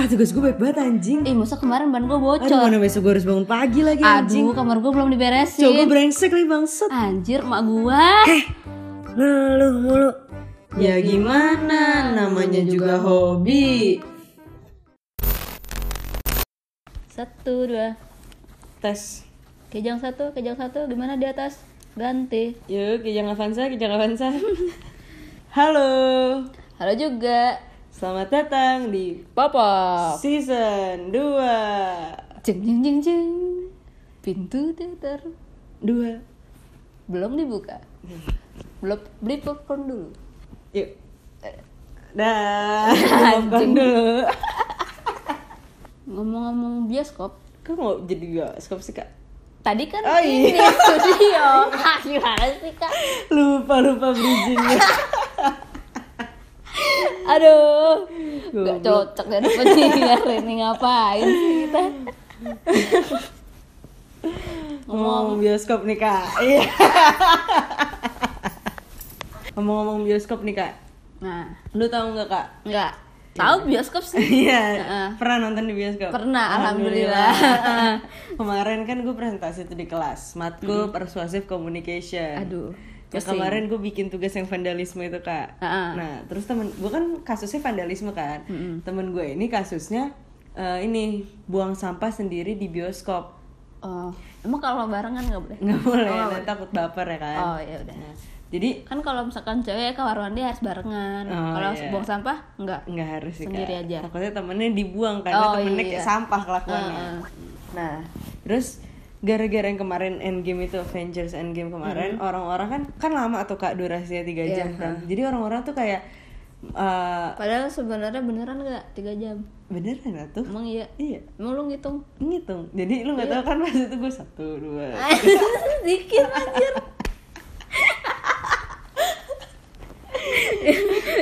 Ah tugas gue baik banget anjing. Ih, masa kemarin ban gue Aduh bocor. mana besok gue harus bangun pagi lagi anjing. Aduh, kamar gue belum gue diberesin. brengsek lagi bangsat. Anjir, mak gua. Ngeluh mulu. Ya gimana, namanya juga hobi. Satu, dua. Tes. Kejang satu, kejang satu. Gimana di atas? Ganti. Yuk, Kijang Avanza, Kijang Avanza. Halo. Halo juga. Selamat datang di Papa. season 2. Jeng jeng jeng jeng. Pintu teater 2. belum dibuka. Belum beli popcorn dulu. Yuk. Dah. Popcorn dulu. Ngomong-ngomong bioskop, Kok mau jadi bioskop sih, Kak? tadi kan Oh, ini iya. studio. Gimana sih kak? Lupa lupa bridgingnya. Aduh, Goblok. cocok dapet siar ini ngapain sih kita? Ngomong bioskop nih, Kak. Iya. Ngomong-ngomong bioskop nih, Kak. Nah, Lu tahu nggak, Kak? nggak tahu bioskop sih. Iya, Heeh. pernah nonton di bioskop? Pernah, alhamdulillah. kemarin kan gue presentasi tuh di kelas, matkul persuasive communication. Aduh, Ya kemarin gue bikin tugas yang vandalisme itu kak. Heeh. Nah terus temen gue kan kasusnya vandalisme kan. Temen gue ini kasusnya eh, ini buang sampah sendiri di bioskop. Oh, emang kalau barengan nggak boleh? Nggak boleh, Oh, nanti takut baper ya kan. Oh ya udah. Nah, jadi Kan kalau misalkan cewek ke warung mandi harus barengan. Oh, kalau iya. buang sampah nggak. nggak harus sih Sendiri kak. aja. Takutnya temennya dibuang karena Oh, temennya iya. kayak sampah kelakuannya. Heeh. Nah, terus gara-gara yang kemarin Endgame itu Avengers Endgame kemarin orang-orang kan kan lama tuh kak durasinya tiga Iya, jam kan. Jadi orang-orang tuh kayak eh Padahal sebenarnya beneran nggak tiga jam? beneran lah tuh. Emang iya? Iya, Emang lu ngitung? ngitung. Jadi lu nggak tahu kan pas itu gue satu dua. Dikit anjir.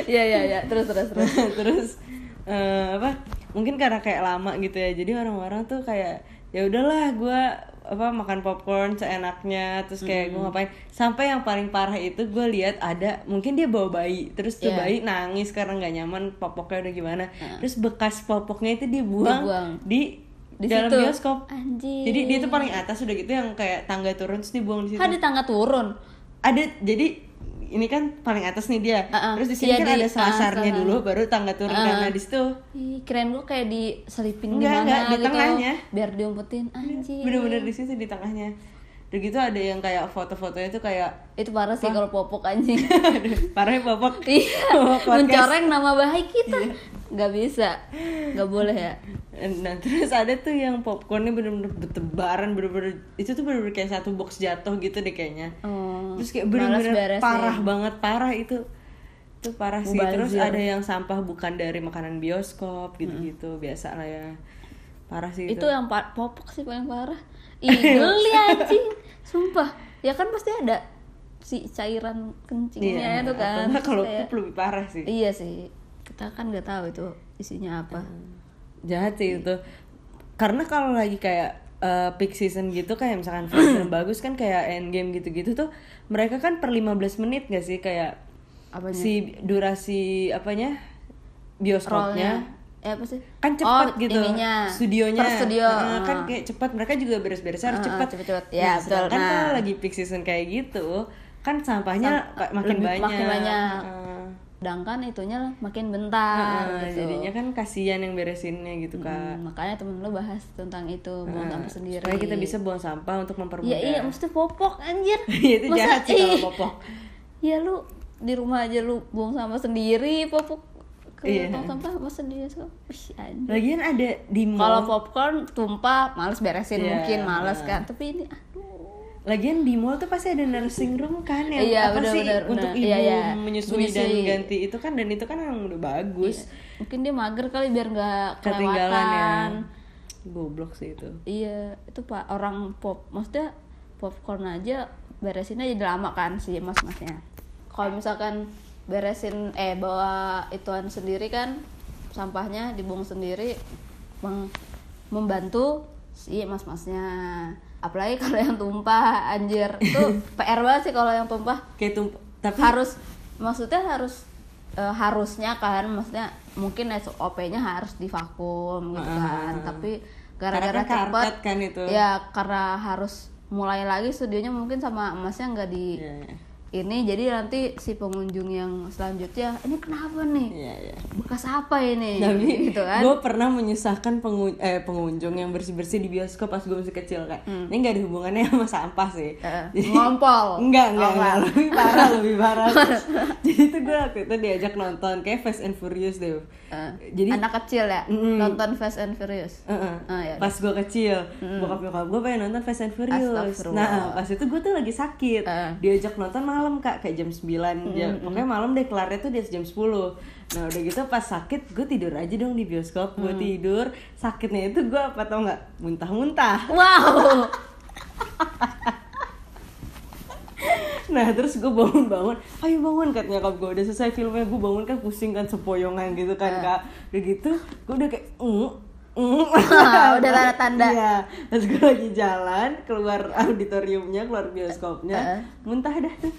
Iya iya iya, terus terus terus. terus eh, apa mungkin karena kayak lama gitu ya jadi orang-orang tuh kayak ya udahlah gue apa makan popcorn seenaknya terus kayak gue ngapain sampai yang paling parah itu gue lihat ada mungkin dia bawa bayi terus tuh Iya. bayi nangis karena nggak nyaman popoknya udah gimana terus bekas popoknya itu dibuang, Dibuang. di, Di dalam situ. bioskop Anjir. jadi dia tuh paling atas udah gitu yang kayak tangga turun terus dibuang di situ Kan di tangga turun. ada jadi ini kan paling atas nih dia Uh-uh. terus di sini Iya, kan di- ada selasarnya uh, dulu baru tangga turun karena di situ Ih, keren gua kayak diselipin di mana enggak, di gitu. tengahnya. Biar diumpetin anjir. bener-bener di situ di tengahnya udah gitu ada yang kayak foto-fotonya tuh kayak Itu parah sih kalau popok anjing. parahnya babak Iya, mencoreng nama baik kita. Nggak bisa. Nggak boleh ya. nah terus ada tuh yang popcornnya bener-bener bertebaran bener-bener itu tuh bener-bener kayak satu box jatuh gitu deh kayaknya. Oh, terus kayak bener-bener parah banget parah itu. Itu parah sih. Terus ada yang sampah bukan dari makanan bioskop gitu-gitu. Biasa lah ya. Parah sih itu, Itu. yang popok sih paling parah. Ih, geli anjing. Sumpah. Ya kan pasti ada si cairan kencingnya itu atau kan. kalau Kayak- pup lebih parah sih Iya sih. Kita kan nggak tahu itu isinya apa. jahat sih itu karena kalau lagi kayak uh, peak season gitu kayak misalkan film bagus kan kayak Endgame gitu-gitu tuh mereka kan per 15 menit gak sih kayak Apanya? si durasi apanya bioskopnya Eh, apa sih? kan cepat oh, gitu Ininya. studionya Per studio. Heeh, kan Ah. kayak cepat mereka juga beres-beres harus Ah, cepat cepet-cepet. Nah, Ya, betul. sedangkan Nah. kalau lagi peak season kayak gitu kan sampahnya pa- makin banyak makin banyak. Heeh. Sedangkan itunya makin bentar Heeh, gitu. jadinya kan kasihan yang beresinnya gitu kak Hmm, makanya temen lu bahas tentang itu buang Nah, sampah sendiri. supaya kita bisa buang sampah untuk mempermudah Iya iya, mesti popok anjir. itu Masa- jahat sih kalau ih, popok Ya lu di rumah aja lu buang sampah sendiri, popok ke Iya. tong sampah masa dia anjir. lagian ada di Kalau mall popcorn tumpah, males beresin Iya, mungkin males nah. kan. Tapi ini aduh. lagian di mall tuh pasti ada nursing room kan yang Iya, apa bener, sih bener, untuk bener. ibu Iya, iya. menyusui, dan Menyusui. ganti itu kan dan itu kan yang udah bagus Mungkin dia mager kali biar nggak ketinggalan ya kelewatan. goblok sih itu Iya, itu pak orang pop, maksudnya popcorn aja beresinnya jadi lama kan si mas-masnya. Kalau misalkan beresin eh bawa ituan sendiri kan sampahnya dibuang sendiri meng- membantu si mas-masnya. Apalagi kalau yang tumpah anjir itu PR banget sih kalau yang tumpah kayak tuh tapi harus maksudnya harus eh, harusnya kan maksudnya mungkin SOP-nya harus divakum gitu kan tapi gara-gara Karena kan cepet karpet kan itu. ya karena harus mulai lagi studionya mungkin sama emasnya nggak di Iya, iya. Ini jadi nanti si pengunjung yang selanjutnya ini kenapa nih Iya, iya. bekas apa ini Tapi gitu kan gue pernah menyusahkan pengu eh, pengunjung yang bersih-bersih di bioskop pas gue masih kecil kan. Ini nggak ada hubungannya sama sampah sih. Hmm. Eh, ngompol. Enggak, enggak, Oh, enggak. enggak. Lebih parah, lebih parah. Jadi tuh gue waktu itu diajak nonton kayak Fast and Furious deh. Eh, Jadi anak kecil ya Mm-mm. nonton Fast and Furious Heeh. Ah, ya. pas gue kecil, bokap nyokap gue pengen nonton Fast and Furious. Nah, pas itu gue tuh lagi sakit. Eh. Diajak nonton malam kak, kayak jam 9 jam, pokoknya malam deh kelarnya tuh di jam 10 Nah udah gitu pas sakit gue tidur aja dong di bioskop, gue Mm. tidur. Sakitnya itu gue apa tau nggak? Muntah-muntah. wow Nah terus gue bangun-bangun, ayo bangun katanya nyokap gue udah selesai filmnya gue bangun kan pusing kan sepoyongan gitu kan kak. Udah gitu gue udah kayak mm, mm. Udah tanda-tanda. Iya. Terus gue lagi jalan keluar auditoriumnya, keluar bioskopnya, Heeh. muntah dah tuh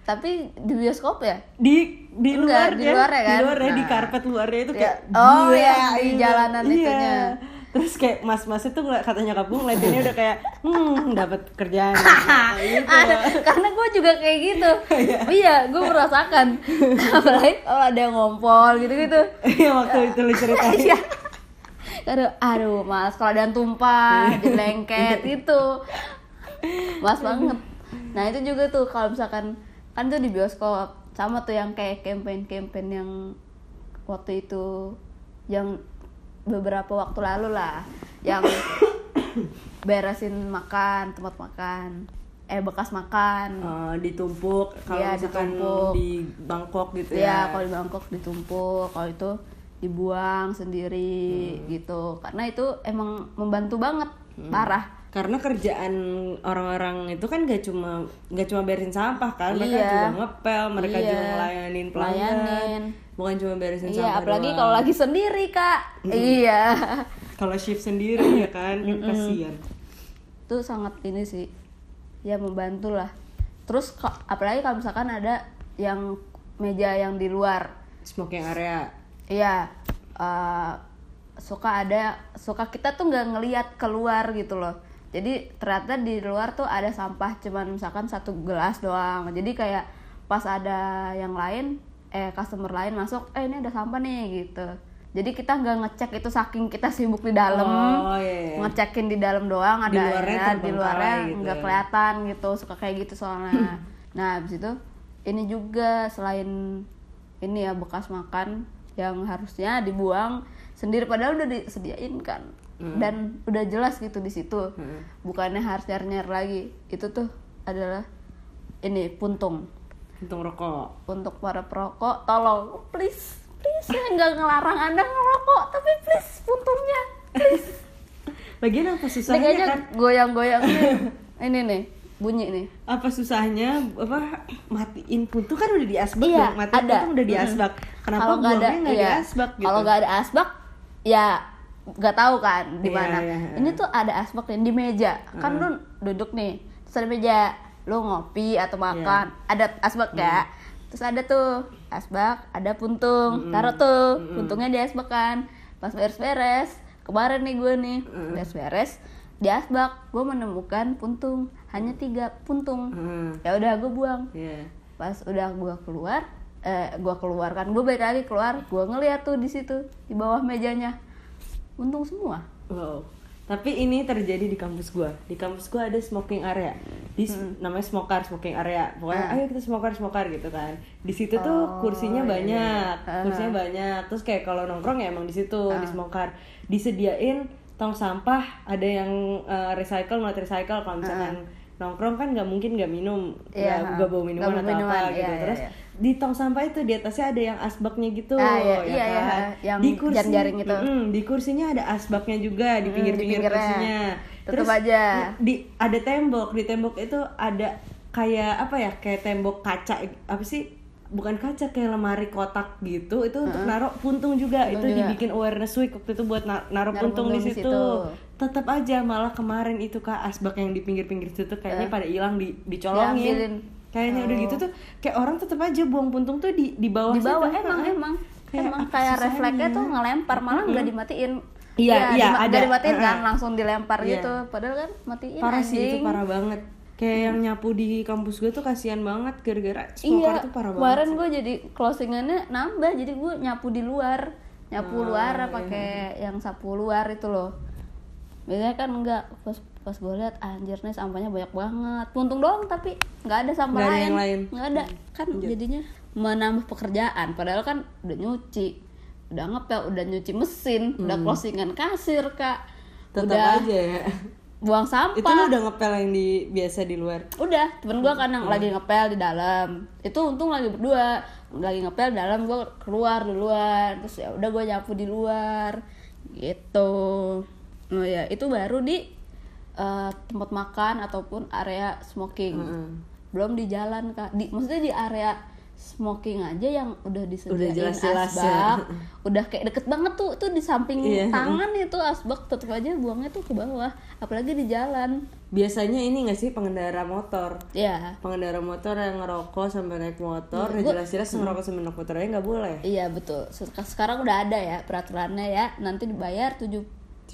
tapi di bioskop ya di di Enggak, luar di luar ya kan? di luar ya di Nah. karpet luarnya itu Ya. kayak Oh, gila, ya, di gitu. jalanan Iya. itunya. terus kayak mas-mas itu kata nyokap gue ngeliatinnya udah kayak hmm dapat kerjaan Nah, gitu. karena gue juga kayak gitu iya gue merasakan apalagi kalau ada yang ngompol gitu gitu Iya waktu itu lu ceritain iya aduh aduh mas kalau ada yang tumpah jadi lengket itu mas banget. Nah itu juga tuh kalau misalkan kan tuh di bioskop sama tuh yang kayak campaign-campaign yang waktu itu yang beberapa waktu lalu lah yang beresin makan tempat makan eh bekas makan. Eh, ditumpuk kalau Iya, misalkan ditumpuk. di Bangkok gitu ya ya. kalau di Bangkok ditumpuk kalau itu dibuang sendiri gitu karena itu emang membantu banget parah Karena kerjaan orang-orang itu kan gak cuma gak cuma beresin sampah kan, mereka Iya. juga ngepel, mereka Iya. juga ngelayanin pelanggan. Ngelayanin. Bukan cuma beresin iya sampah apalagi kalau lagi sendiri kak iya kalau shift sendiri ya kan, kan kasihan. itu sangat ini sih ya membantu lah terus apalagi kalau misalkan ada yang meja yang di luar Smoking area. Iya eh, suka ada suka kita tuh nggak ngelihat keluar gitu loh jadi ternyata di luar tuh ada sampah cuman misalkan satu gelas doang jadi kayak pas ada yang lain eh customer lain masuk eh ini ada sampah nih gitu jadi kita nggak ngecek itu saking kita sibuk di dalam Oh, iya, iya. ngecekin di dalam doang ada Di luarnya airnya, di terbengkalai luarnya gitu nggak ya. kelihatan gitu suka kayak gitu soalnya nah habis itu ini juga selain ini ya bekas makan yang harusnya dibuang sendiri padahal udah disediain kan. Dan udah jelas gitu di situ. Bukannya harus nyari nyari lagi. Itu tuh adalah ini puntung. Untung rokok. untuk para perokok tolong please please saya nggak ngelarang anda ngerokok tapi please puntungnya please. Lagian apa susahnya kan? goyang-goyang nih. ini nih bunyi nih Apa susahnya apa matiin puntung kan udah di asbak Iya, dong. Matiin ada. udah di asbak. Kenapa Kalau buangnya nggak di iya. asbak gitu? Kalau nggak ada asbak, ya nggak tahu kan di Iya, mana. iya. Ini tuh ada asbak nih di meja. Kan lu duduk nih, terus ada meja, lu ngopi atau makan, Iya. ada asbak ya. Terus ada tuh asbak, ada puntung, taruh tuh puntungnya di asbak kan. Pas beres-beres, kemarin nih gue nih beres-beres di asbak, gue menemukan puntung hanya tiga puntung. Hmm. Ya udah gue buang Iya. pas udah gua keluar eh gua keluar kan gua balik lagi keluar gua ngeliat tuh di situ di bawah mejanya untung semua Wow. Tapi ini terjadi di kampus gua. Di kampus gua ada smoking area. Di namanya smoker smoking area. Pokoknya Ah. ayo kita smoker smoker gitu kan. Di situ tuh Oh, kursinya iya, banyak. iya. Ah. Kursinya banyak. Terus kayak kalau nongkrong ya emang di situ di smoker. Disediain tong sampah, ada yang uh, recycle, not recycle kalau misalkan nongkrong kan nggak mungkin nggak minum, Ah. Iya, nggak bawa minuman bawa atau minuman, apa iya, gitu. iya, Terus iya. di tong sampah itu di atasnya ada yang asbaknya gitu Ah, iya, ya iya, iya, kan? yang di kursi jaring-jaring itu. Mm-mm, di kursinya ada asbaknya juga di Hmm, pinggir-pinggir di pinggirnya. kursinya Tutup aja. di ada tembok di tembok itu ada kayak apa ya kayak tembok kaca apa sih bukan kaca kayak lemari kotak gitu itu untuk naruh puntung juga Puntung itu juga. dibikin awareness week waktu itu buat na- naruh Naruh puntung di puntung di situ. Tetap aja malah kemarin itu kak asbak yang di pinggir-pinggir situ kayaknya pada hilang di diambilin. Dicolongin kayaknya udah gitu tuh kayak orang tetap aja buang puntung tuh di di bawah di bawah situ. emang Heeh. emang. Kayak emang kayak refleksnya tuh ngelempar malah nggak dimatiin. Iya, iya, dima- nggak ada. dimatiin kan langsung dilempar Iya. gitu. Padahal kan matiin parah sih itu anjing. parah banget. Kayak yang nyapu di kampus gue tuh kasihan banget gara-gara iya tuh parah banget kemarin gue jadi closingannya nambah jadi gue nyapu di luar. Nyapu Oh, luar iya. pakai yang sapu luar itu loh biasanya kan enggak pas pas gue lihat anjir nih sampahnya banyak banget. Puntung doang tapi nggak ada sampah ada lain yang lain. nggak ada. Kan jadinya menambah pekerjaan padahal kan udah nyuci udah ngepel udah nyuci mesin udah closingan kasir kak. Tetap udah aja ya. buang sampah. Itu lu udah ngepel yang di biasa di luar? Udah temen gue kan yang lagi ngepel di dalam. Itu untung lagi berdua. Lagi ngepel di dalam gue keluar duluan. Terus ya udah gue nyapu di luar. Gitu oh ya itu baru di eh, tempat makan ataupun area smoking. Belum di jalan kak. Di maksudnya di area smoking aja yang udah disediain jelas-jelas ya. asbak. Udah kayak deket banget tuh tuh di samping Iya. tangan itu asbak. Tetep aja buangnya tuh ke bawah. Apalagi di jalan. Biasanya ini gak sih pengendara motor? Ya pengendara motor yang ngerokok sampai naik motor Iya, ya gua- jelas-jelas ngerokok sampai naik motor aja nggak boleh. Iya betul. Sek- Sekarang udah ada ya peraturannya ya. Nanti dibayar tujuh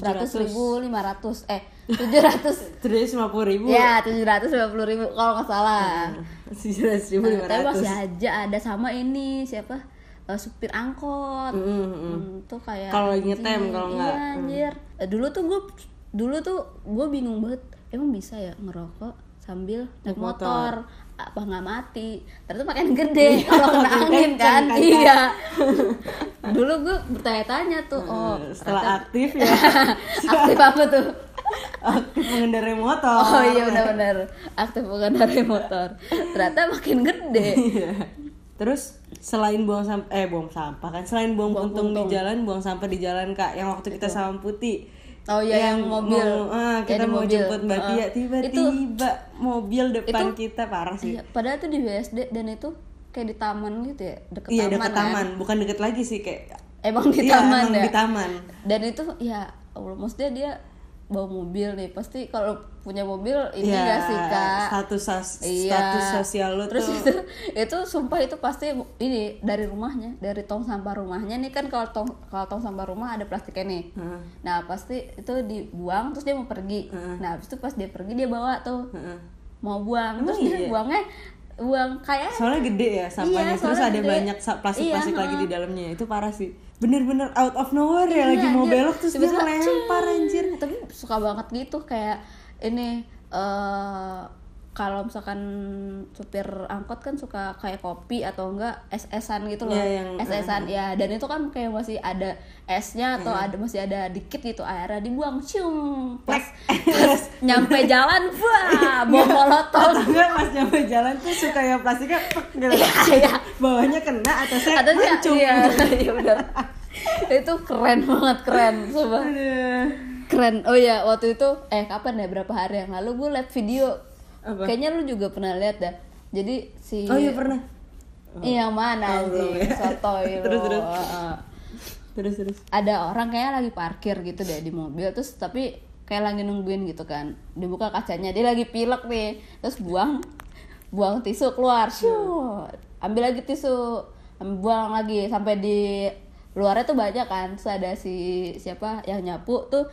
ratus ribu lima ratus eh tujuh ratus terus lima puluh ribu ya tujuh ratus lima puluh ribu kalau nggak salah. tujuh ribu lima Nah, tapi ratus masih aja ada sama ini siapa Eh, supir angkot. Hmm, tuh kayak Kalau anjing. kalau nggak, Iya anjir. Eh, dulu tuh gue dulu tuh gue bingung banget. Emang bisa ya ngerokok sambil naik motor. motor? Apa nggak mati? Ternyata makin gede kalau kena angin kenceng kan? kan, Iya. dulu gue bertanya-tanya tuh, oh setelah ternyata- aktif ya aktif apa tuh? aktif mengendarai motor Oh iya benar-benar aktif pengendara motor. Ternyata makin gede. Iya. Terus selain buang sampah eh buang sampah kan selain buang, puntung, di jalan buang sampah di jalan kak yang waktu kita sama putih Oh iya yang, mobil. mau, ah, kita Yang di mau mobil. jemput mbak Ah. Tia tiba-tiba mobil depan itu- kita parah sih Iya, padahal tuh di BSD dan itu kayak di taman gitu ya, deket iya taman. dekat kan. taman bukan deket lagi sih kayak Emang di Iya, taman emang ya. di taman Dan itu ya Allah, maksudnya dia bawa mobil nih, pasti kalau punya mobil ini Iya, gak sih kak? status sos- Iya. status sosial lu Terus tuh itu, itu sumpah itu pasti ini dari rumahnya, dari tong sampah rumahnya nih kan kalau tong kalau tong sampah rumah ada plastiknya nih. Heeh. Nah pasti itu dibuang terus dia mau pergi. Nah habis itu pas dia pergi dia bawa tuh Heeh. mau buang Emang terus dia iya? buangnya buang kayak soalnya gede ya sampahnya. Iya, terus ada gede. banyak sa- plastik-plastik Iya, lagi di dalamnya. Itu parah sih. Bener-bener out of nowhere ya Iya, lagi mau belok terus dia Tiba-tiba, lempar cing. anjir. Tapi suka banget gitu kayak ini eh kalau misalkan supir angkot kan suka kayak kopi atau enggak es-esan gitu loh. Iya, yang- es-esan ya. Dan itu kan kayak masih ada esnya atau ada masih ada dikit gitu airnya dibuang cium. Pas, pas nyampe jalan wah bawa molotov. Atau enggak pas nyampe jalan tuh suka yang plastiknya pek gitu. Iya bawahnya kena atasnya ada sih hancur. iya iya benar itu keren banget keren coba keren. Oh ya waktu itu eh kapan ya berapa hari yang lalu gue liat video Apa? kayaknya lu juga pernah lihat dah jadi si oh iya pernah Iya, yang mana Oh, sih ya. sotoy. Terus, terus. Heeh. terus terus ada orang kayak lagi parkir gitu deh di mobil terus tapi kayak lagi nungguin gitu kan dibuka kacanya dia lagi pilek nih terus buang buang tisu keluar Shoo. ambil lagi tisu ambil buang lagi sampai di luarnya tuh banyak kan terus ada si siapa yang nyapu tuh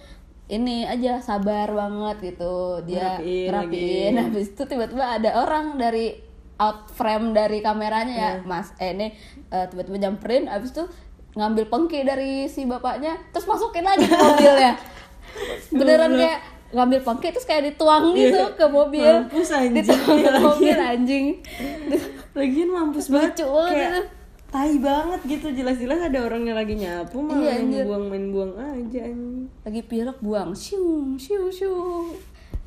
ini aja sabar banget gitu dia Ngerapiin ngerapiin lagi. habis itu tiba-tiba ada orang dari out frame dari kameranya ya Iya. mas eh ini eh, tiba-tiba nyamperin habis itu ngambil pengki dari si bapaknya terus masukin lagi ke mobilnya beneran kayak ngambil pengki terus kayak dituang gitu Iya. ke mobil Mampus, anjing. dituang ke Iya, mobil anjing lagian mampus banget Lucu banget kayak itu. Tai banget gitu. Jelas-jelas ada orang yang lagi nyapu malah Iya, main buang main buang aja anjing. Lagi pilek buang. Siu siu siu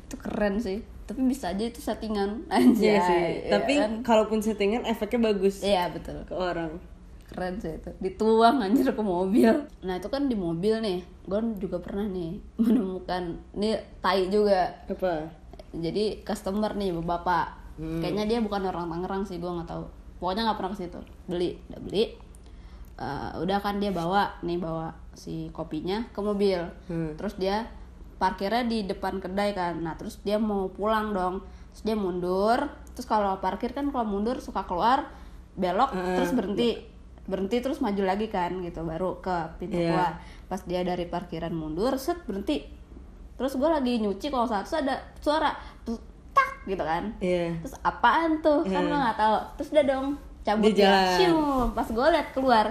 itu keren sih. Tapi bisa aja itu settingan. Anjay Iya sih. ya tapi kan? kalaupun settingan efeknya bagus iya betul. ke orang. Keren sih itu. Dituang anjir ke mobil. Nah itu kan di mobil nih. Gue juga pernah nih menemukan. Ini tai juga. Apa? Jadi customer nih bapak. Hmm. kayaknya dia bukan orang Tangerang sih gue nggak tahu pokoknya nggak pernah ke situ. Beli udah beli. Eh, udah kan dia bawa nih bawa si kopinya ke mobil. Hmm. terus dia parkirnya di depan kedai kan. Nah terus dia mau pulang dong. Terus dia mundur. Terus kalau parkir kan kalau mundur suka keluar belok Heeh. terus berhenti. Berhenti terus maju lagi kan gitu. Baru ke pintu Iya. keluar. Pas dia dari parkiran mundur set berhenti. Terus gue lagi nyuci kalau saat itu ada suara gitu kan. Iya. terus apaan tuh? Kan Iya. lo nggak tahu. Terus udah dong cabut Dia dia. jalan. Siu. pas gue liat keluar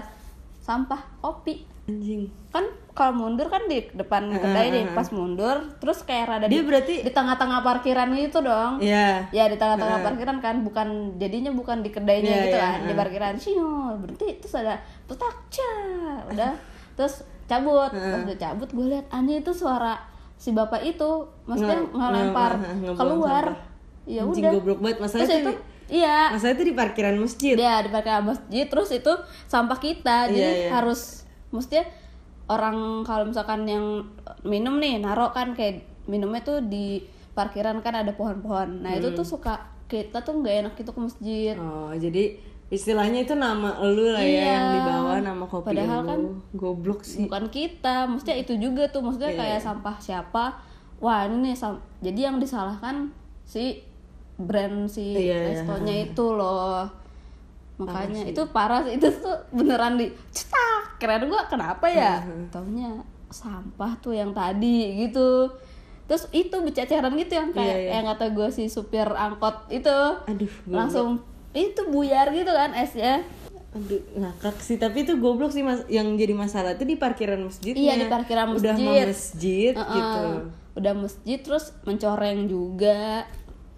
sampah kopi. Anjing. kan kalau mundur kan di depan kedai nih pas mundur terus kayak rada Dia di, berarti di tengah-tengah parkiran gitu dong. Iya. ya di tengah-tengah parkiran kan. Bukan jadinya bukan di kedainya Iya, gitu iya, kan. Di parkiran. Sino berhenti. Terus ada petak udah. Terus cabut. Pas udah cabut gue lihat aneh itu suara si bapak itu. Maksudnya Nge- ngelempar keluar. sampah. Ya udah goblok banget masalah terus itu. itu iya Masalah itu di parkiran masjid. dia di parkiran masjid terus itu sampah kita jadi Iya, iya. harus maksudnya orang kalau misalkan yang minum nih narok kan kayak minumnya tuh di parkiran kan ada pohon-pohon nah itu Hmm. tuh suka kita tuh nggak enak gitu ke masjid Oh, jadi istilahnya itu nama lu lah ya Iya. yang dibawa nama kopi Padahal lu. kan goblok sih. bukan kita maksudnya itu juga tuh maksudnya Iya, kayak iya. sampah siapa wah ini nih sam- jadi yang disalahkan si brand si Iya, iya. restonya itu loh makanya itu parah sih itu tuh beneran di cetak keren gua kenapa ya taunya sampah tuh yang tadi gitu terus itu bececeran gitu yang kayak Iya, iya. yang kata gue si supir angkot itu Aduh, langsung itu buyar gitu kan esnya Aduh, ngakak sih. Tapi itu goblok sih mas. Yang jadi masalah itu di parkiran masjidnya. Iya, di parkiran Udah masjid. mau masjid Heeh. gitu. udah masjid terus mencoreng juga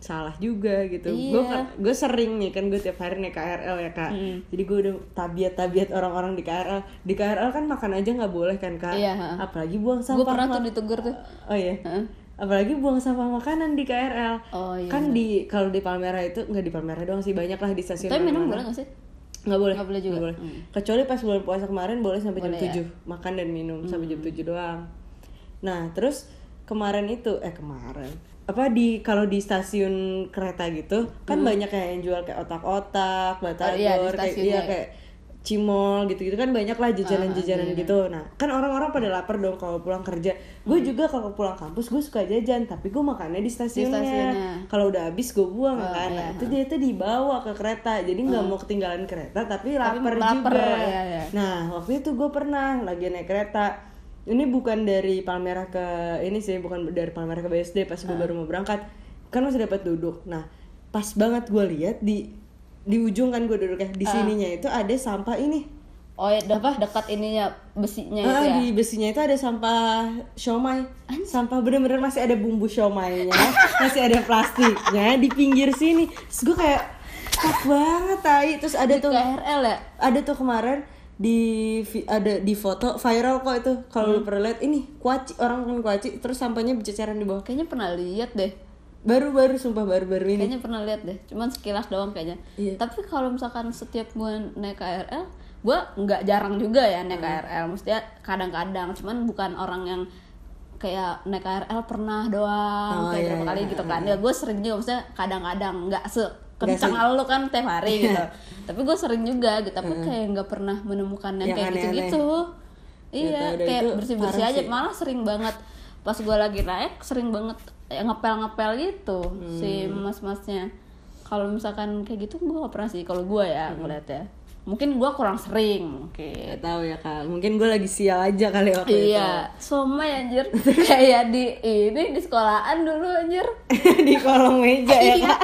Salah juga gitu. Iya. Gue gue sering nih kan gue tiap hari naik KRL ya kak. Mm. Jadi gue udah tabiat-tabiat orang-orang di KRL. Di KRL kan makan aja nggak boleh kan kak. Iya. Apalagi buang gue sampah. pernah mak- tuh ditegur tuh Oh iya. Heeh. Apalagi buang sampah makanan di KRL. oh iya Kan di kalau di Palmerah itu nggak di Palmerah doang sih banyak lah di stasiun. tapi minum boleh gak sih nggak boleh Nggak boleh juga? boleh. Hmm. kecuali pas bulan puasa kemarin boleh sampai Boleh jam ya? 7 makan dan minum sampai Hmm. jam 7 doang nah terus kemarin itu eh kemarin apa di kalau di stasiun kereta gitu kan banyak kayak yang jual kayak otak-otak batagor Hmm. Oh, iya, di kayak iya kayak cimol gitu-gitu kan banyak lah jajanan-jajanan Ah, iya. gitu nah kan orang-orang pada lapar dong kalau pulang kerja gue juga kalau pulang kampus gue suka jajan tapi gue makannya di stasiunnya, stasiunnya. kalau udah habis gue buang Oh, kan Nah, iya. itu dia tuh dibawa ke kereta jadi nggak mau ketinggalan kereta tapi lapar lapar, juga iya, iya. nah waktu itu gue pernah lagi naik kereta ini bukan dari Palmerah ke ini sih bukan dari Palmerah ke BSD pas gue baru mau berangkat. Kan masih dapat duduk. Nah pas banget gue lihat di di ujung kan gue duduknya di sininya itu ada sampah ini. Oh ya de- dekat ininya besinya itu Ah, ya? di besinya itu ada sampah siomay. Sampah bener-bener masih ada bumbu siomaynya masih ada plastiknya di pinggir sini. Terus gue kayak tak banget tai. Terus ada tuh KRL ya? Ada tuh kemarin di ada di foto viral kok itu. Kalau lu pernah lihat ini kuaci orang kan kuaci terus sampahnya berceceran di bawah. Kayaknya pernah lihat deh. Baru-baru sumpah baru-baru ini. Kayaknya pernah lihat deh. Cuman sekilas doang kayaknya. Iya. tapi kalau misalkan setiap gue naik KRL gue nggak jarang juga ya naik Hmm. KRL maksudnya kadang-kadang. Cuman bukan orang yang kayak naik KRL pernah doang Oh, kayak iya, berapa iya, kali gitu kan. ya gue sering juga maksudnya kadang-kadang. Nggak se Nggak kencang se- lu kan tiap hari gitu tapi gue sering juga gitu tapi kayak nggak pernah menemukan yang, Yang kayak aneh-aneh. gitu-gitu Ya, iya udah, kayak bersih bersih aja sih. malah sering banget pas gue lagi naik sering banget ya, ngepel-ngepel gitu si Hmm. mas-masnya kalau misalkan kayak gitu gue gak pernah sih kalau gue ya Hmm. ngeliatnya mungkin gue kurang sering. Mungkin Gak tahu ya kak. Mungkin gue lagi sial aja kali waktu iya. somai anjir. Kayak di ini di sekolahan dulu anjir. Itu di kolong meja ya Iya. kak.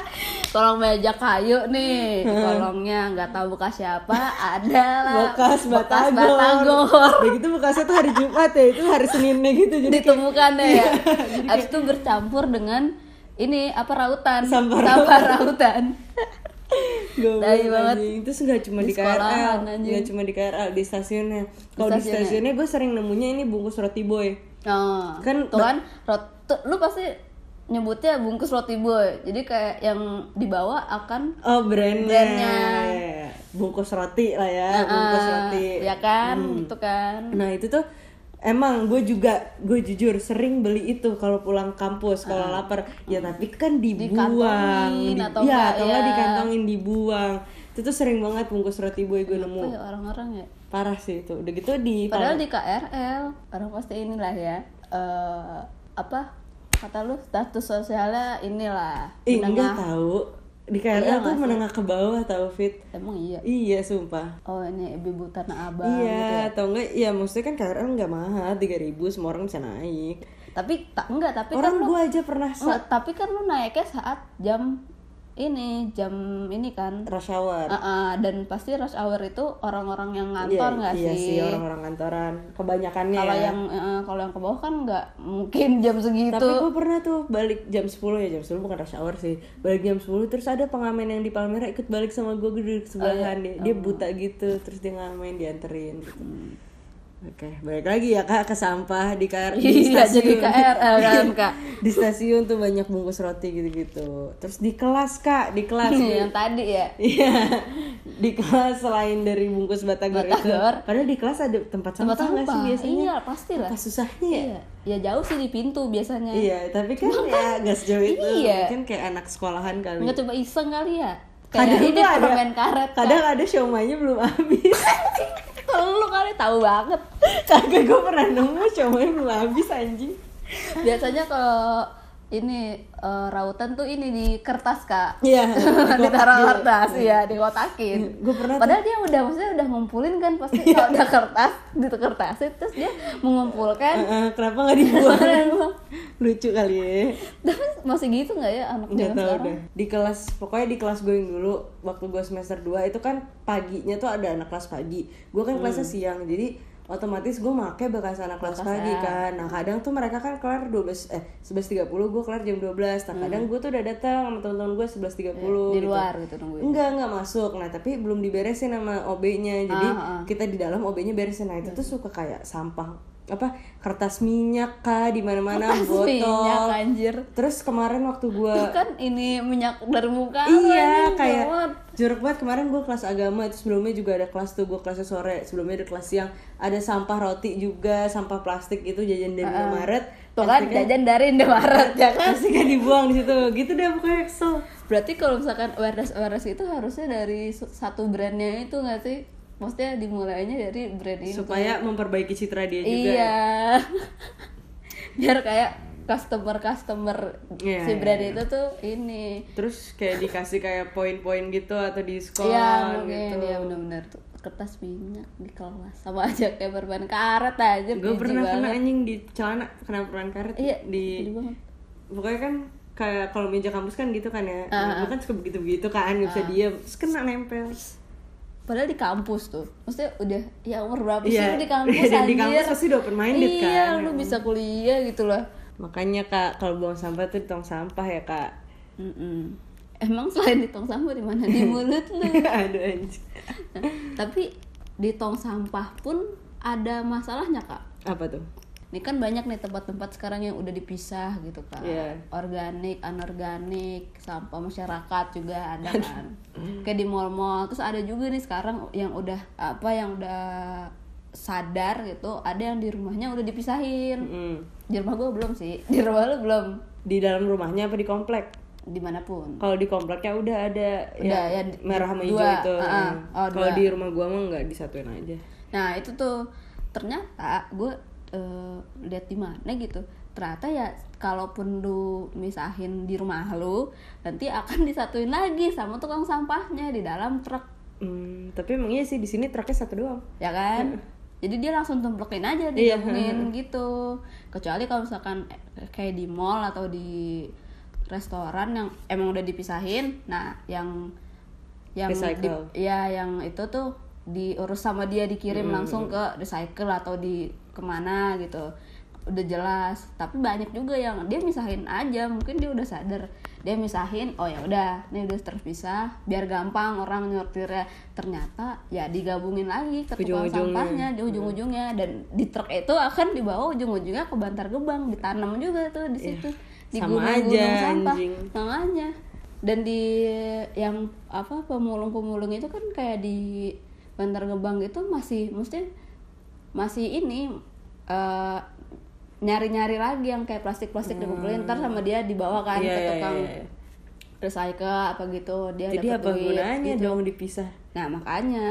Kolong meja kayu nih. Kolongnya nggak tahu bekas siapa ada lah. Bekas batagor. batagor. Udah gitu bekasnya tuh hari Jumat ya, itu hari Seninnya gitu. Jadi kayak- ditemukan deh ya habis itu bercampur dengan ini apa rautan? Sampah rautan Tai banget. anjing. Terus nggak cuma di, Di KRL, anjing. nggak cuma di KRL, di stasiunnya. Kalau di stasiunnya. stasiunnya gue sering nemunya ini bungkus roti boy. oh Kan tuh kan rot lu pasti nyebutnya bungkus roti boy jadi kayak yang dibawa akan Oh brandnya. Brandnya. Bungkus roti lah ya, bungkus Ah, roti. ya kan Hmm. itu kan Nah itu tuh emang gue juga gue jujur sering beli itu kalau pulang kampus kalau lapar. Ya tapi kan dibuang Di- atau ya atau ya. dikantongin dibuang. Itu tuh sering banget bungkus roti boy gue nemu. ya orang-orang ya? Parah sih itu. Udah gitu di padahal di KRL orang pasti inilah ya eh apa kata lu? Status sosialnya inilah menengah enggak tahu di KRL Iya tuh menengah ke bawah tau fit. Emang iya? Iya sumpah. Oh ini ibu tanah abang iya gitu ya. atau enggak ya maksudnya kan KRL nggak mahal 3000 semua orang bisa naik. Tapi tak enggak tapi orang kan lu gua aja pernah enggak, tapi kan lu naiknya saat jam ini jam ini kan. Rush hour. Ah, ah, dan pasti rush hour itu orang-orang yang ngantor Iya, nggak iya sih? sih? orang-orang kantoran. Kebanyakannya Kalau ya. yang eh, kalau yang ke bawah kan nggak mungkin jam segitu. Tapi gue pernah tuh balik jam 10 ya jam 10 bukan rush hour sih. Balik jam 10 terus ada pengamen yang di Palmera ikut balik sama gue gue duduk sebelahan. Dia, dia buta gitu terus dia ngamen dianterin gitu Oke balik lagi ya kak ke sampah di KR di Iya, jadi KRL kan, Kak. Di stasiun tuh banyak bungkus roti gitu-gitu Terus di kelas kak di kelas yang tadi ya. Iya di kelas selain dari bungkus batagor, itu Batagor. Padahal di kelas ada tempat sampah, Tempat nggak sih sampah. biasanya Iya, pasti lah. Apa susahnya ya? Iya. Ya jauh sih di pintu biasanya. Iya, tapi kan ya nggak sejauh itu. Iya. Mungkin kayak anak sekolahan kali. Nggak coba iseng kali ya. Kadang Kayak ini tuh ada- karet. Kadang ada siomaynya belum habis. lu kali tahu banget. Kagak gue pernah nemu siomaynya belum habis anjing. Biasanya kalau ini eh, rautan tuh ini di kertas kak Iya. ditaruh kertas ya dikotakin Gue pernah tuh- padahal dia udah maksudnya udah ngumpulin kan pasti Iya. kalau udah kertas di kertasnya terus dia mengumpulkan Eh, eh, kenapa nggak dibuang? Lucu kali ya. tapi masih gitu nggak ya anak Nggak tahu sekarang deh. Di kelas pokoknya di kelas gue yang dulu waktu gue semester 2 itu kan paginya tuh ada anak kelas pagi. Gue kan kelasnya siang. Jadi otomatis gue make bekas anak kelas pagi kan. Nah, kadang tuh mereka kan kelar 12 eh 11.30 gue kelar jam 12. Nah, kadang gue tuh udah datang sama teman-teman gue 11.30 di gitu. luar gitu nungguin Enggak, enggak masuk. Nah, tapi belum diberesin sama OB-nya. Jadi Ah, kita di dalam OB-nya beresin. Nah, itu tuh suka kayak sampah apa kertas minyak kah di mana-mana botol. minyak anjir. Terus kemarin waktu gua kan ini minyak dari muka iya anjing, kayak gawat. jorok banget. Kemarin gue kelas agama itu sebelumnya juga ada kelas tuh gue kelasnya sore sebelumnya ada kelas siang. Ada sampah roti juga sampah plastik itu jajan dari Indomaret. Tuh kan jajan dari Indomaret ya kan? pasti kan dibuang di situ. Gitu deh pokoknya kesel. Berarti kalau misalkan awareness awareness itu harusnya dari satu brandnya itu nggak sih? Maksudnya dimulainya dari brand itu. supaya memperbaiki citra dia juga. Iya. Biar kayak customer customer Iya, si iya, brand itu tuh ini. terus kayak dikasih kayak poin-poin gitu atau diskon Iya mungkin. Gitu ya benar-benar tuh. Kertas minyak di kelas. Sama aja kayak perban karet aja gue pernah kena anjing di celana kena perban karet Iya, di pokoknya kan kayak kalau meja kampus kan gitu kan ya. Ah, gue kan suka begitu begitu kan nggak bisa diem. Terus kena nempel Padahal di kampus tuh, maksudnya udah ya umur berapa sih Iya, lu di kampus dan di anjir? kampus pasti udah open minded iya, kan. lu bisa kuliah gitu loh. makanya kak kalau buang sampah tuh di tong sampah ya kak Mm-mm. Emang selain di tong sampah di mana di mulut lu? aduh anjing Nah, tapi di tong sampah pun ada masalahnya kak. apa tuh Ini kan banyak nih tempat-tempat sekarang yang udah dipisah gitu kan. Iya. Organik, anorganik, sampah masyarakat juga ada kan. Kayak di mall-mall. Terus ada juga nih sekarang yang udah apa yang udah sadar gitu. Ada yang di rumahnya udah dipisahin. Mm. Di rumah gue belum sih. Di rumah lu belum. di dalam rumahnya apa di komplek Di mana pun. kalau di kompleknya udah ada Udah, yang ya, di- merah sama hijau itu ah. Mm. Oh, kalau di rumah gua mah nggak disatuin aja Nah itu tuh ternyata gue lihat di mana gitu. Ternyata ya kalaupun lu misahin di rumah lu, nanti akan disatuin lagi sama tukang sampahnya di dalam truk, Hmm, tapi emang iya sih di sini truknya satu doang ya kan? Jadi dia langsung tumplekin aja Iya. digabungin gitu. Kecuali kalau misalkan eh, kayak di mall atau di restoran yang emang udah dipisahin, nah yang yang di, ya yang itu tuh diurus sama dia dikirim langsung ke recycle atau di ke mana gitu. Udah jelas. Tapi banyak juga yang dia misahin aja. Mungkin dia udah sadar. Dia misahin oh ya udah ini udah terpisah. Biar gampang orang nyortirnya. Ternyata ya digabungin lagi ke tukang sampahnya di ujung-ujungnya. Dan di truk itu akan dibawa ujung-ujungnya ke Bantar Gebang. Ditanam juga tuh di situ. di Iya. sama gunung-gunung aja, sampah. anjing. makanya. Dan di yang apa pemulung-pemulung itu kan kayak di Bantar Gebang itu masih mesti masih ini eh, nyari-nyari lagi yang kayak plastik-plastik dikumpulin ntar sama dia dibawa kan Hmm. Iya, ke iya, tukang iya, iya. recycle apa gitu dia jadi apa duit gunanya gitu. dong dipisah? Nah makanya.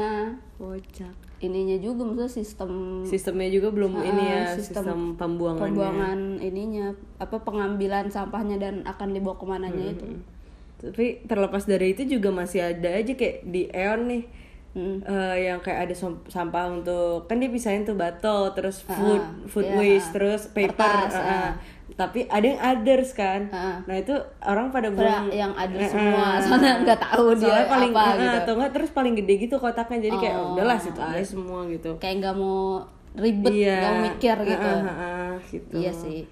Kocak. Ininya juga maksudnya sistem sistemnya juga belum Ah, ini ya sistem sistem, pembuangannya. pembuangan ininya apa pengambilan sampahnya dan akan dibawa ke mananya itu. tapi terlepas dari itu juga masih ada aja kayak di Eon nih Hmm. eh, yang kayak ada sampah untuk kan dia pisahin tuh botol terus food food iya, waste ah. terus paper Kertas, ah, ah. ah. tapi ada yang others kan Ah. nah itu orang pada buang yang ada Ah, semua ah. soalnya nggak tahu dia Soalnya paling apa ah, gitu atau enggak terus paling gede gitu kotaknya jadi kayak Oh, udahlah situ aja semua gitu kayak nggak mau ribet iya nggak mau mikir gitu Ah, ah, ah, gitu iya sih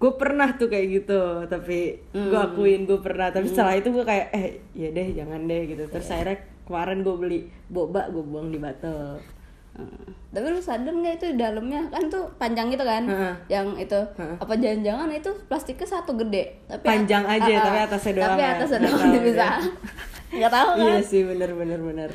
gue pernah tuh kayak gitu tapi gue Hmm. akuin gue pernah tapi setelah itu gue kayak eh ya deh jangan deh gitu terus akhirnya kemarin gue beli boba gue buang di botol Hmm. tapi lu sadar nggak itu di dalamnya kan tuh panjang gitu kan Heeh. yang itu apa jangan-jangan itu plastiknya satu gede tapi Panjang aja, ah. tapi atasnya doang tapi ya. atasnya Nggak doang dipisah deh. nggak tahu kan iya sih bener bener bener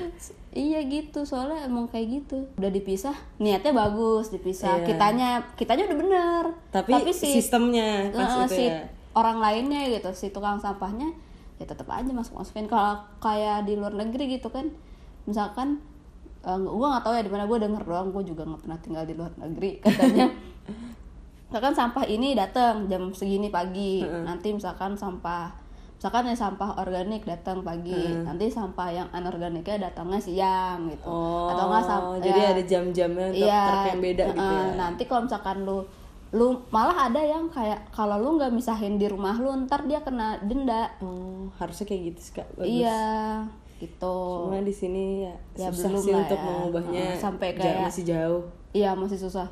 iya gitu soalnya emang kayak gitu udah dipisah niatnya bagus dipisah Iya. kitanya kitanya udah bener tapi, si sistemnya pas itu si ya orang lainnya gitu si tukang sampahnya ya tetap aja masuk masukin kalau kayak di luar negeri gitu kan misalkan eh, gue nggak tahu ya di mana gue denger doang gue juga nggak pernah tinggal di luar negeri. Katanya misalkan sampah ini datang jam segini pagi nanti misalkan sampah misalkan ya sampah organik datang pagi nanti sampah yang anorganiknya datangnya siang gitu. Oh atau enggak sampah jadi ada jam-jamnya untuk Iya, yang beda gitu ya. Nanti kalau misalkan lu lu malah ada yang kayak kalau lu nggak misahin di rumah lu ntar dia kena denda. oh harusnya kayak gitu sih kak bagus Iya, gitu. cuma di sini ya, Ya, susah belum sih lah untuk ya. mengubahnya Heeh, sampai kayak- masih jauh Iya, masih susah.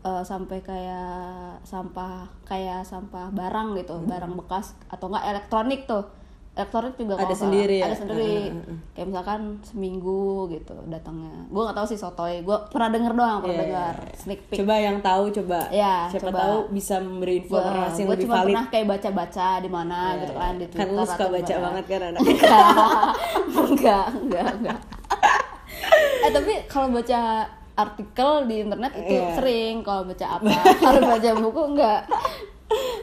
Eh, sampai kayak sampah kayak sampah barang gitu, Hmm. barang bekas atau enggak elektronik tuh. Elektronik juga Ada sendiri ya? Ada sendiri. Heeh, Kayak misalkan seminggu gitu datangnya. Gue nggak tahu sih sotoy. Gue pernah denger doang, pernah Iya, dengar iya. sneak peek. coba yang tahu coba Iya, siapa coba. tahu bisa memberi informasi yang gue lebih cuma valid pernah kayak baca-baca di mana Iya, gitu kan di kan Twitter lu suka baca mana. banget kan anak enggak enggak enggak eh tapi kalau baca artikel di internet itu Iya. sering kalau baca apa kalau baca buku enggak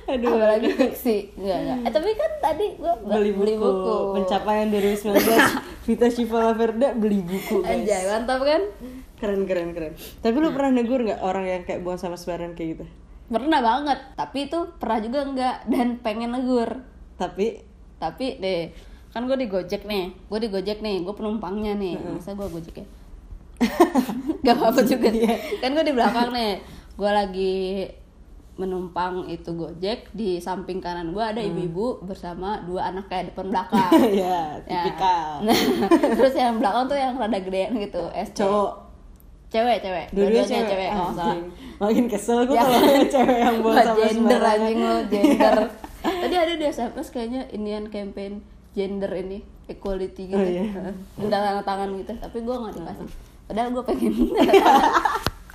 aduh apalagi fiksi. Enggak enggak eh tapi kan tadi gue beli buku, pencapaian 2019 Vita Shiva Laverda beli buku guys. Anjay, mantap kan? Keren keren keren. Tapi lu pernah negur nggak orang yang kayak buang sama sembarangan kayak gitu? Pernah banget. Tapi itu pernah juga enggak dan pengen negur. Tapi? Tapi deh kan gue di Gojek nih. Gue di Gojek nih gue penumpangnya nih. Masa gue Gojek ya? Gak apa-apa juga. Kan gue di belakang nih. Gue lagi menumpang itu Gojek di samping kanan gue ada ibu-ibu bersama dua anak kayak depan belakang. Ya Ya. tipikal. Nah, terus yang belakang tuh yang rada gedean gitu SD. cowok. Cewek cewek. Dua-duanya cewek, cewek oh, salah. Makin kesel gue Ya. kalau cewek yang buang Wah, sama gender anjing lo gender. Tadi ada di SMS kayaknya Indian campaign gender ini equality gitu. Oh, iya. udah tanda tangan gitu tapi gue nggak dikasih. Padahal gue pengen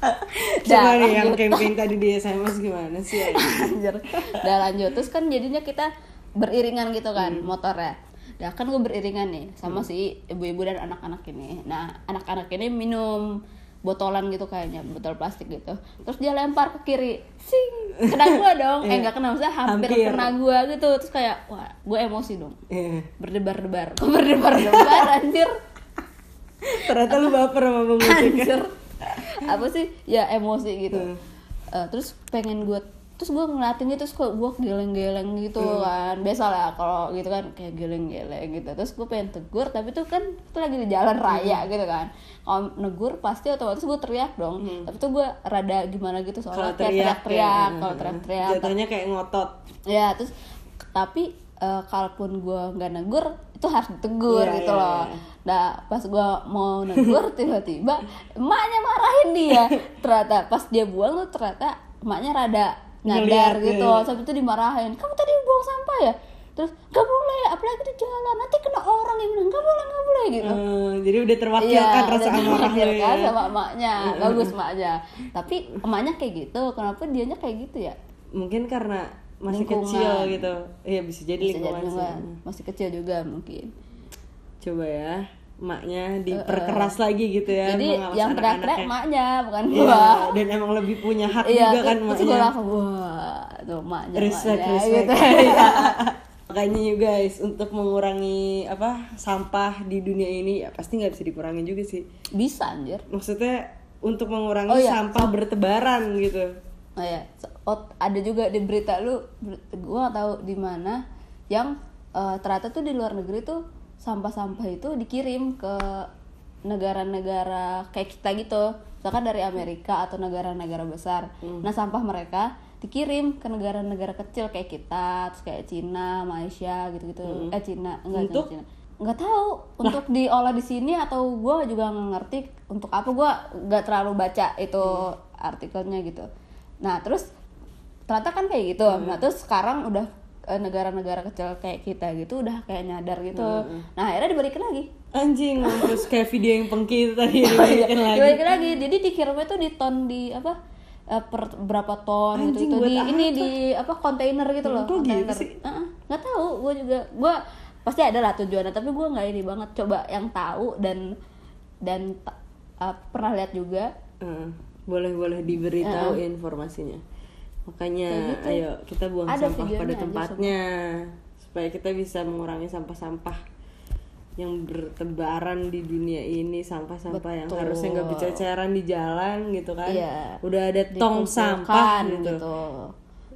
coba nih yang campaign tadi di SMS gimana sih Anjir. Udah lanjut. Terus kan jadinya kita beriringan gitu kan Hmm. motornya. Nah kan gue beriringan nih sama si ibu-ibu dan anak-anak ini. Nah anak-anak ini minum botolan gitu kayaknya botol plastik gitu. Terus dia lempar ke kiri. Sing! Kena gua dong. Eh Iya. nggak kena maksudnya hampir, Hampir. kena gua gitu. Terus kayak wah gue emosi dong. Iya. berdebar-debar. Kok berdebar-debar anjir? Ternyata lu baper sama bang anjir apa sih ya emosi gitu Hmm. Eh, terus pengen gue terus gue ngeliatin gitu terus kok gue geleng-geleng gitu Hmm. kan biasa lah kalau gitu kan kayak geleng-geleng gitu terus gue pengen tegur tapi tuh kan itu lagi di jalan Hmm. raya gitu kan kalau negur pasti otomatis gue teriak dong tapi tuh gue rada gimana gitu Hmm. soalnya kayak teriak teriak-teriak ya. kalau teriak-teriak jatuhnya kayak ngotot ya terus tapi eh, kalaupun gue nggak negur itu harus ditegur Iya, gitu iya, loh. iya. nah pas gue mau negur tiba-tiba emaknya marahin dia. Ternyata pas dia buang tuh ternyata emaknya rada nyadar Ngeliat, gitu. iya. sampai itu dimarahin. Kamu tadi buang sampah ya? Terus gak boleh apalagi di jalan. Nanti kena orang yang bilang gak boleh gak boleh gitu. Eh, jadi udah terwakilkan rasa udah amarah lu terwakilkan ya Iya, sama emaknya. Bagus emaknya tapi emaknya kayak gitu. Kenapa dianya kayak gitu ya? Mungkin karena masih Lingkungan. kecil gitu. Iya bisa jadi bisa jadi lingkungan sih. juga masih kecil juga mungkin. Coba ya emaknya diperkeras lagi gitu ya jadi yang teriak-teriak emaknya bukan Iya, gua. dan emang lebih punya hak iya juga kan gue emaknya. langsung wah tuh emaknya respect emaknya, respect. gitu. Iya. makanya you guys untuk mengurangi apa sampah di dunia ini ya pasti nggak bisa dikurangi juga sih. Bisa anjir. Maksudnya untuk mengurangi Oh, iya. sampah bertebaran gitu. Oh ya oh, ada juga di berita lu gua nggak tahu di mana yang eh, ternyata tuh di luar negeri tuh sampah-sampah itu dikirim ke negara-negara kayak kita gitu. Misalkan dari Amerika atau negara-negara besar. Nah sampah mereka dikirim ke negara-negara kecil kayak kita terus kayak Cina Malaysia gitu-gitu. Eh Cina enggak Untuk? Cina. Nggak tahu. Untuk diolah di sini atau gue juga nggak ngerti untuk apa gue nggak terlalu baca itu artikelnya gitu. Nah terus ternyata kan kayak gitu. Nah terus sekarang udah eh, negara-negara kecil kayak kita gitu udah kayak nyadar gitu. Nah akhirnya dibalikin lagi. Anjing, mampus kayak video yang pengki itu tadi Iya, dibalikin lagi. dibalikin lagi. Jadi dikirimnya tuh di ton di apa eh, per berapa ton Anjing, gitu, buat di ini di apa kontainer gitu loh Kok gitu kontainer. sih? Heeh, nggak tahu gue juga gue pasti ada lah tujuannya tapi gue nggak ini banget. Coba yang tahu dan dan eh, pernah lihat juga. Heeh, boleh-boleh diberitahu informasinya. Makanya ayo kita buang Ada sampah pada aja tempatnya. supaya kita bisa mengurangi sampah-sampah yang bertebaran di dunia ini sampah-sampah yang harusnya nggak berceceran di jalan gitu kan. Iya. udah ada tong sampah gitu,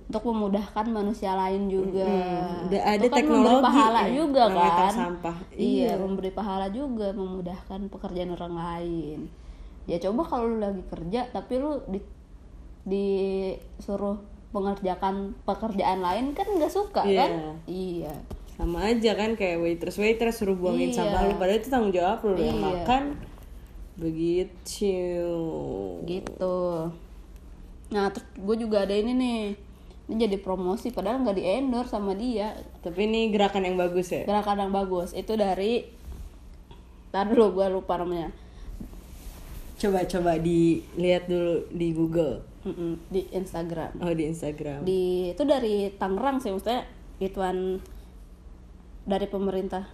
untuk memudahkan manusia lain juga. Mm, udah ada Itu kan memberi teknologi pahala ya, juga kan. sampah. iya Iya. memberi pahala juga memudahkan pekerjaan orang lain. Ya coba kalau lu lagi kerja tapi lu di disuruh mengerjakan pekerjaan lain kan nggak suka Iya. kan? Iya. Sama aja kan kayak waitress waitress suruh buangin Iya. sampah. Lu padahal itu tanggung jawab lu yang Iya. makan. Begitu. Gitu. Nah terus gue juga ada ini nih. Ini jadi promosi padahal nggak di endorse sama dia. Tapi ini gerakan yang bagus ya? Gerakan yang bagus. Itu dari Ntar dulu gue lupa namanya. Coba-coba dilihat dulu di Google Mm-mm, di Instagram. Oh di Instagram. Di itu dari Tangerang sih maksudnya ituan dari pemerintah.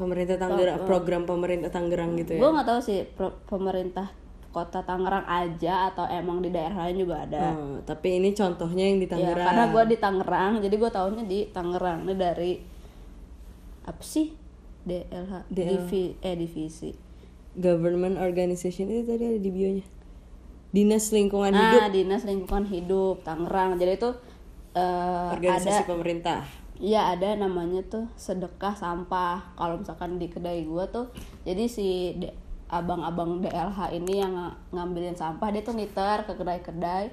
Pemerintah Tangerang program pemerintah Tangerang gitu ya? Gue nggak tahu sih pro- pemerintah kota Tangerang aja atau emang di daerah lain juga ada. Oh, tapi ini contohnya yang di ya Tangerang. karena gue di Tangerang jadi gue tahunya di Tangerang. Ini dari apa sih? DLH DL. Divi, eh divisi. Government organization itu tadi ada di bionya dinas lingkungan hidup nah dinas lingkungan hidup Tangerang jadi itu eh, organisasi ada pemerintah Iya ada namanya tuh sedekah sampah. Kalau misalkan di kedai gua tuh, jadi si de- abang-abang DLH ini yang ng- ngambilin sampah dia tuh niter ke kedai-kedai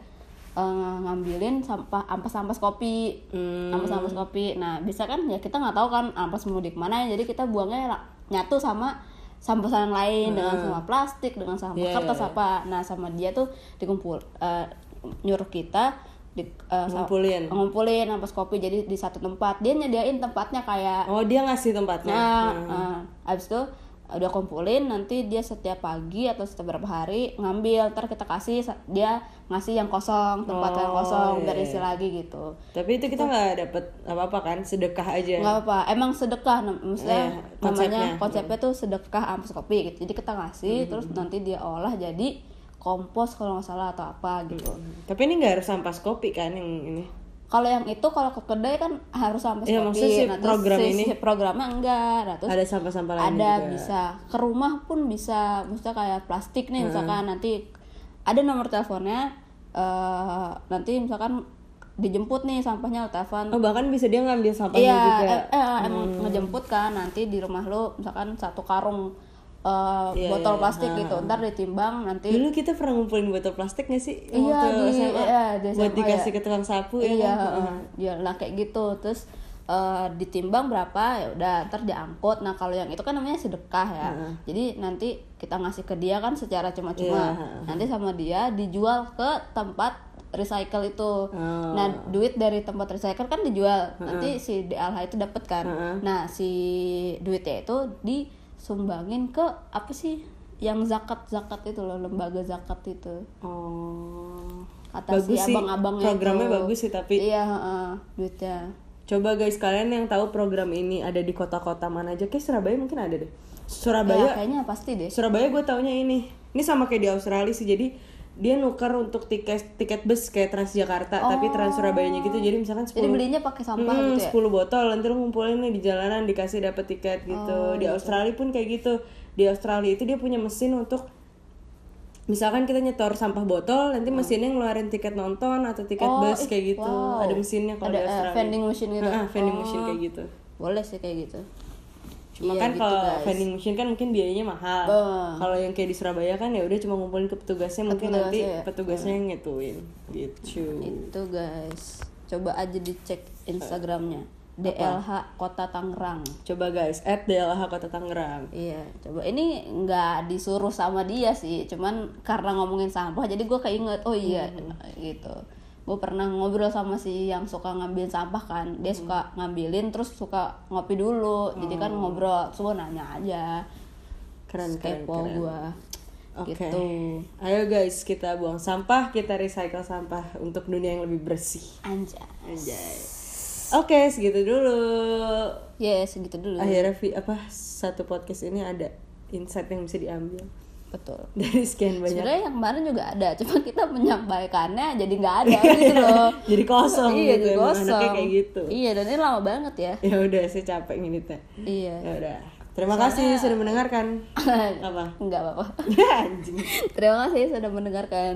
eh, ngambilin sampah ampas-ampas kopi, Hmm. ampas-ampas kopi. Nah bisa kan ya kita nggak tahu kan ampas mau di mana jadi kita buangnya nyatu sama sampah yang lain dengan sama plastik dengan sampah Hmm. Iya, kertas iya. apa. Nah sama dia tuh dikumpul eh, nyuruh kita di, sa- Ngumpulin. ngumpulin ampas kopi jadi di satu tempat dia nyediain tempatnya kayak oh dia ngasih tempatnya nah eh, abis itu udah kumpulin nanti dia setiap pagi atau setiap berapa hari ngambil. Ntar kita kasih dia ngasih yang kosong tempat yang Oh, kosong iya, biar iya. isi lagi gitu. Tapi itu kita nggak dapet apa-apa kan? Sedekah aja. Nggak apa emang sedekah maksudnya Iya, konsepnya. namanya konsepnya. tuh sedekah ampas kopi gitu. Jadi kita ngasih terus nanti dia olah jadi kompos kalau nggak salah atau apa gitu. Tapi ini nggak harus ampas kopi kan yang ini kalau yang itu kalau ke kedai kan harus ampas Iya, kopi maksudnya si nah, terus program si- ini. si programnya enggak. Nah, terus ada sampah-sampah lain ada juga. bisa. Ke rumah pun bisa. Maksudnya kayak plastik nih misalkan nanti ada nomor teleponnya eh nanti misalkan dijemput nih sampahnya lo telepon. Oh bahkan bisa dia ngambil sampahnya iya juga. eh, eh, emang ngejemput kan nanti di rumah lo misalkan satu karung eh, Iya, botol iya. plastik gitu ntar ditimbang nanti dulu kita pernah ngumpulin botol plastik nggak sih Iya, Waktu di- SMA, iya, di buat SMA, dikasih ya. ke tukang sapu ya iya kan? heeh. ya lah kayak gitu terus eh, ditimbang berapa ya udah ntar diangkut nah kalau yang itu kan namanya sedekah ya jadi nanti kita ngasih ke dia kan secara cuma-cuma Iya, heeh. nanti sama dia dijual ke tempat recycle itu Oh. nah duit dari tempat recycle kan dijual nanti si DLH itu dapat kan Heeh. nah si duitnya itu disumbangin ke apa sih? Yang zakat zakat itu loh lembaga zakat itu. Oh. Kata si bagus sih abang-abangnya programnya itu. bagus sih tapi iya heeh, duitnya. Coba guys kalian yang tahu program ini ada di kota-kota mana aja kayak Surabaya mungkin ada deh. Ya, Surabaya kayaknya pasti deh. Surabaya gue taunya ini. Ini sama kayak di Australia sih jadi dia nuker untuk tiket tiket bus kayak Transjakarta tapi Trans Surabayanya gitu jadi misalkan 10 jadi belinya pakai sampah Hmm, gitu ya 10 botol nanti lu ngumpulin nih di jalanan dikasih dapat tiket gitu. Oh, di Australia pun kayak gitu. Di Australia itu dia punya mesin untuk misalkan kita nyetor sampah botol, nanti mesinnya ngeluarin tiket nonton atau tiket Oh, bus kayak gitu. wow. Ada mesinnya kalau Ada, di eh, Australia. vending machine gitu? Heeh, vending Oh. machine kayak gitu. boleh sih kayak gitu Cuma Iya, kan gitu, kalau guys. vending machine kan mungkin biayanya mahal. Betul. Kalau yang kayak di Surabaya kan ya udah cuma ngumpulin ke petugasnya mungkin nanti petugasnya ya. petugasnya yang ngituin gitu. itu guys coba aja dicek instagramnya DLH Kota Tangerang Coba guys, at DLH Kota Tangerang. Iya, coba ini nggak disuruh sama dia sih, cuman karena ngomongin sampah jadi gue keinget, oh iya gitu. Gue pernah ngobrol sama si yang suka ngambilin sampah kan, dia suka ngambilin terus suka ngopi dulu, jadi kan ngobrol, terus gue nanya aja, Keren keren keren. gue, Oke. gitu. Ayo guys, kita buang sampah, kita recycle sampah untuk dunia yang lebih bersih. Anjay. Anjay. Oke, segitu dulu. Ya segitu dulu. Akhirnya apa satu podcast ini ada insight yang bisa diambil Betul. dari sekian banyak. Sebenarnya yang kemarin juga ada, cuma kita menyampaikannya jadi nggak ada gitu loh. Jadi kosong iya, gitu, jadi emang kosong. anaknya kayak gitu. Iya, dan ini lama banget ya. Ya udah, saya capek ngeditnya. Iya. Ya udah. Terima kasih sudah mendengarkan. Apa? Enggak apa-apa. Anjing. Terima kasih sudah mendengarkan.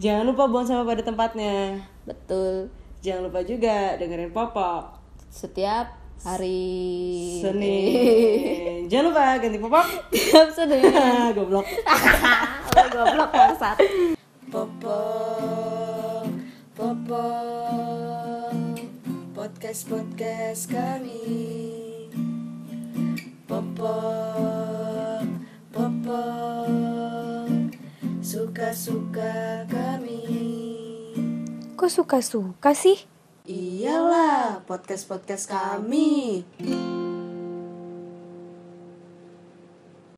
Jangan lupa buang sampah pada tempatnya. Betul. Jangan lupa juga dengerin Popok Setiap hari Senin. Jangan lupa ganti Popok. Tiap Senin. Goblok. Lo goblok bangsat. Popok, Popok, podcast podcast kami. Popok, Popok, suka suka kami. Kok suka-suka sih? Iyalah, podcast podcast kami.